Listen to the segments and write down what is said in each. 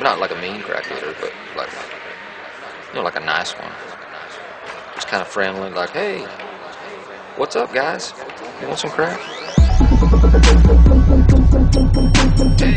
not like a mean crackheater, but like, you know, like a nice one. Just kind of friendly, like, hey, what's up, guys? You want some crack? Hey.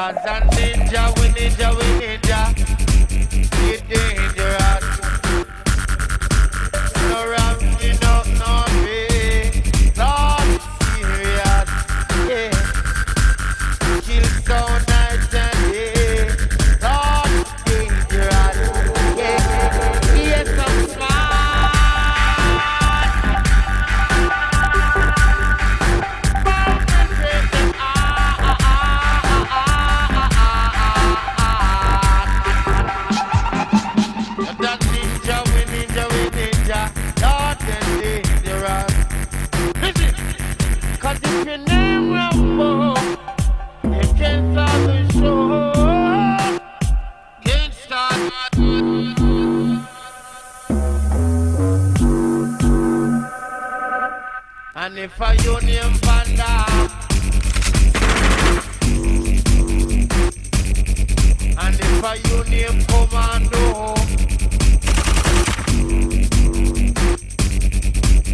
Cause a ninja, we ninja, we ninja. We ninja. And if a union name Panda. And if a union name Commando.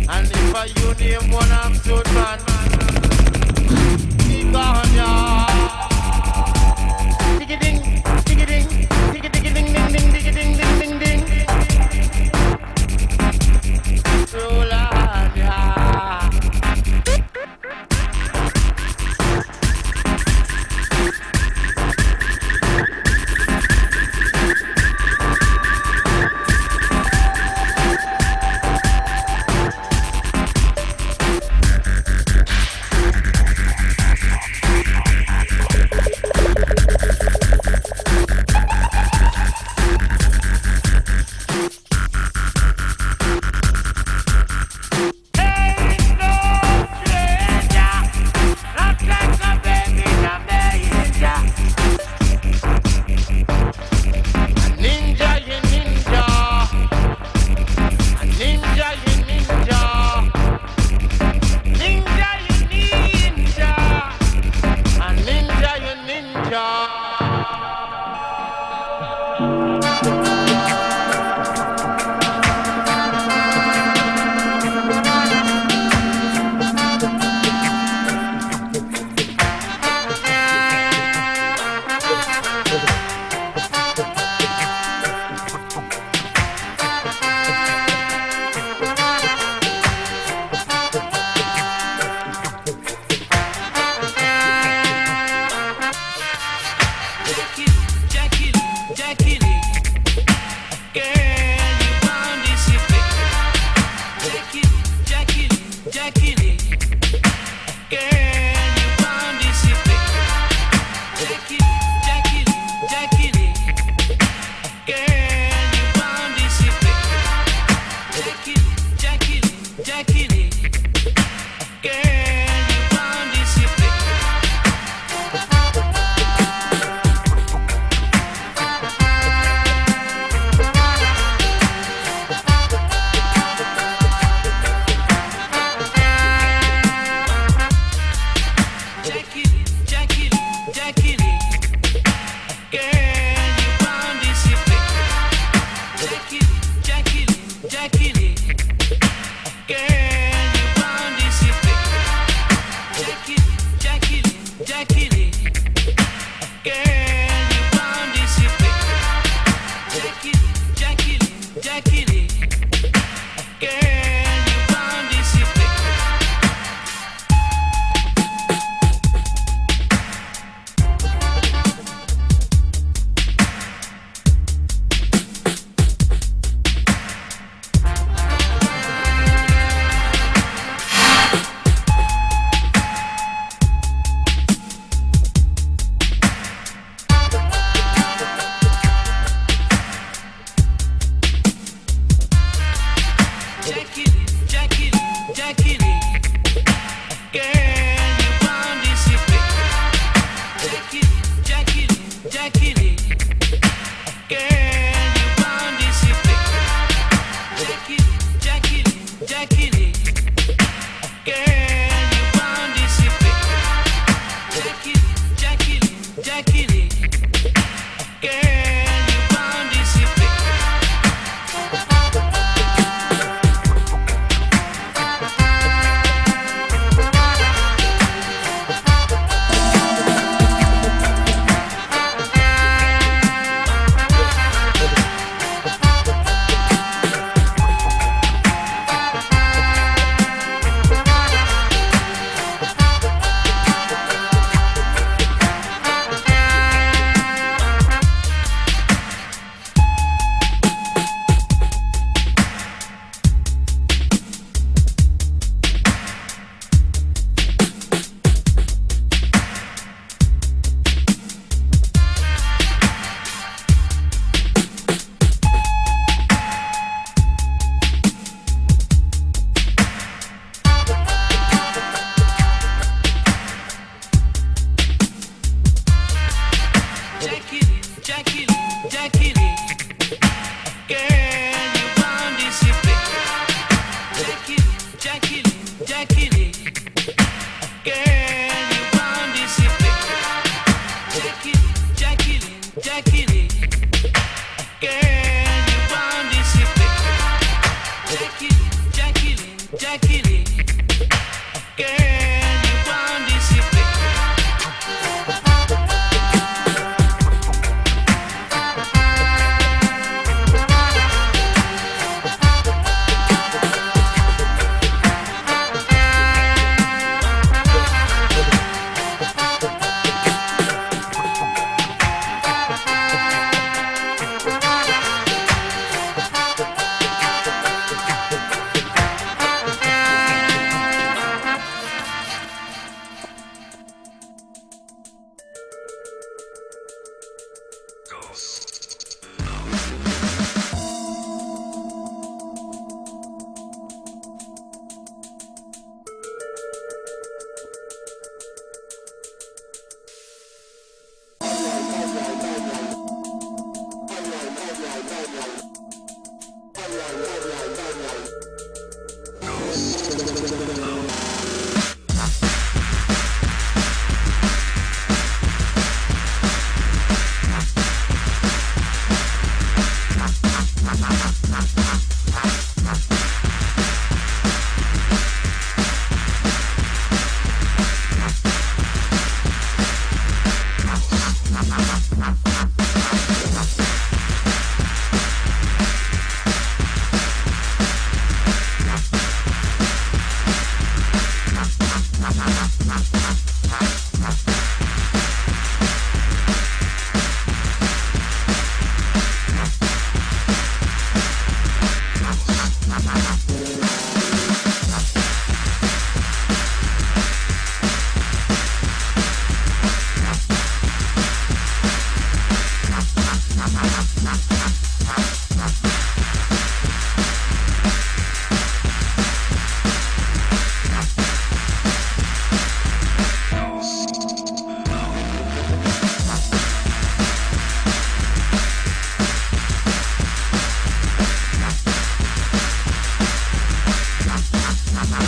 And if a union one of two man. Keep on ya Ding-a-ding, ding-a-ding Jackie. Ha ha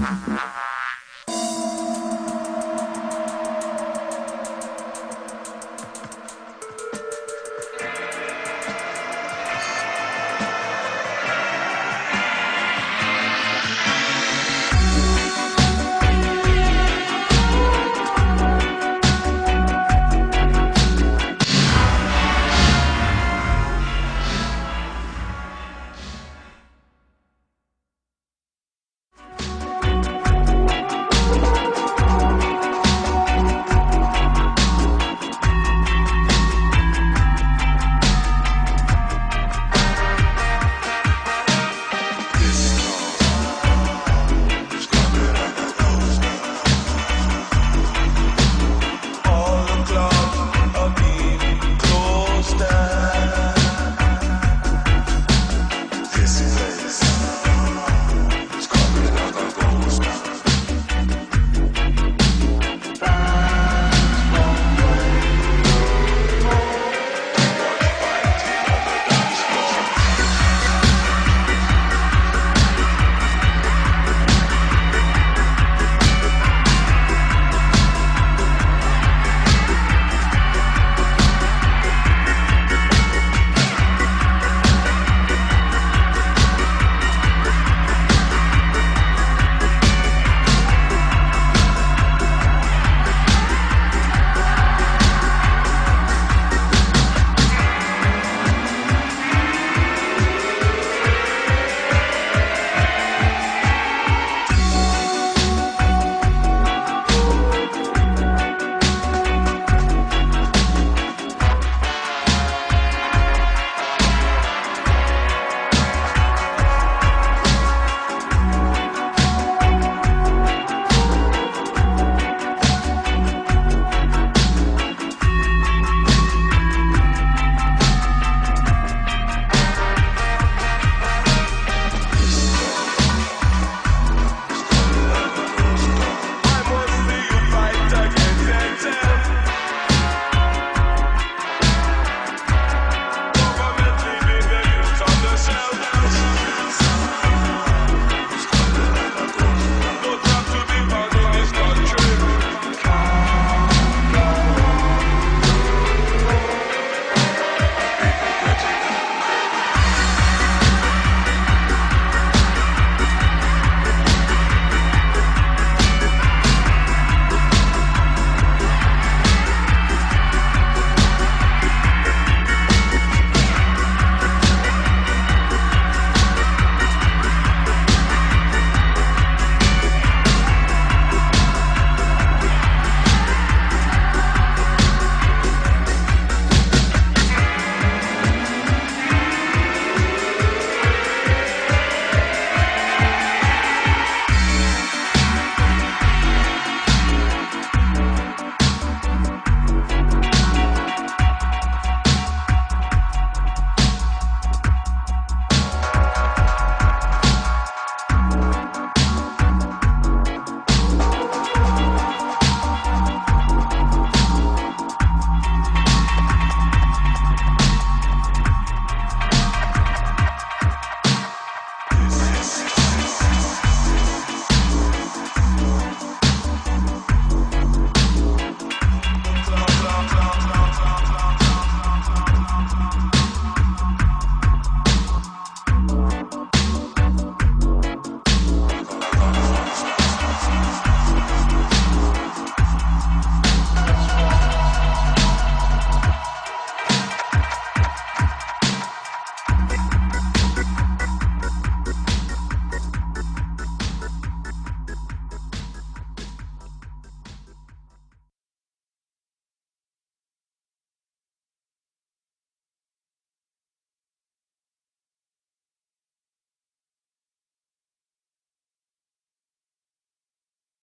ha.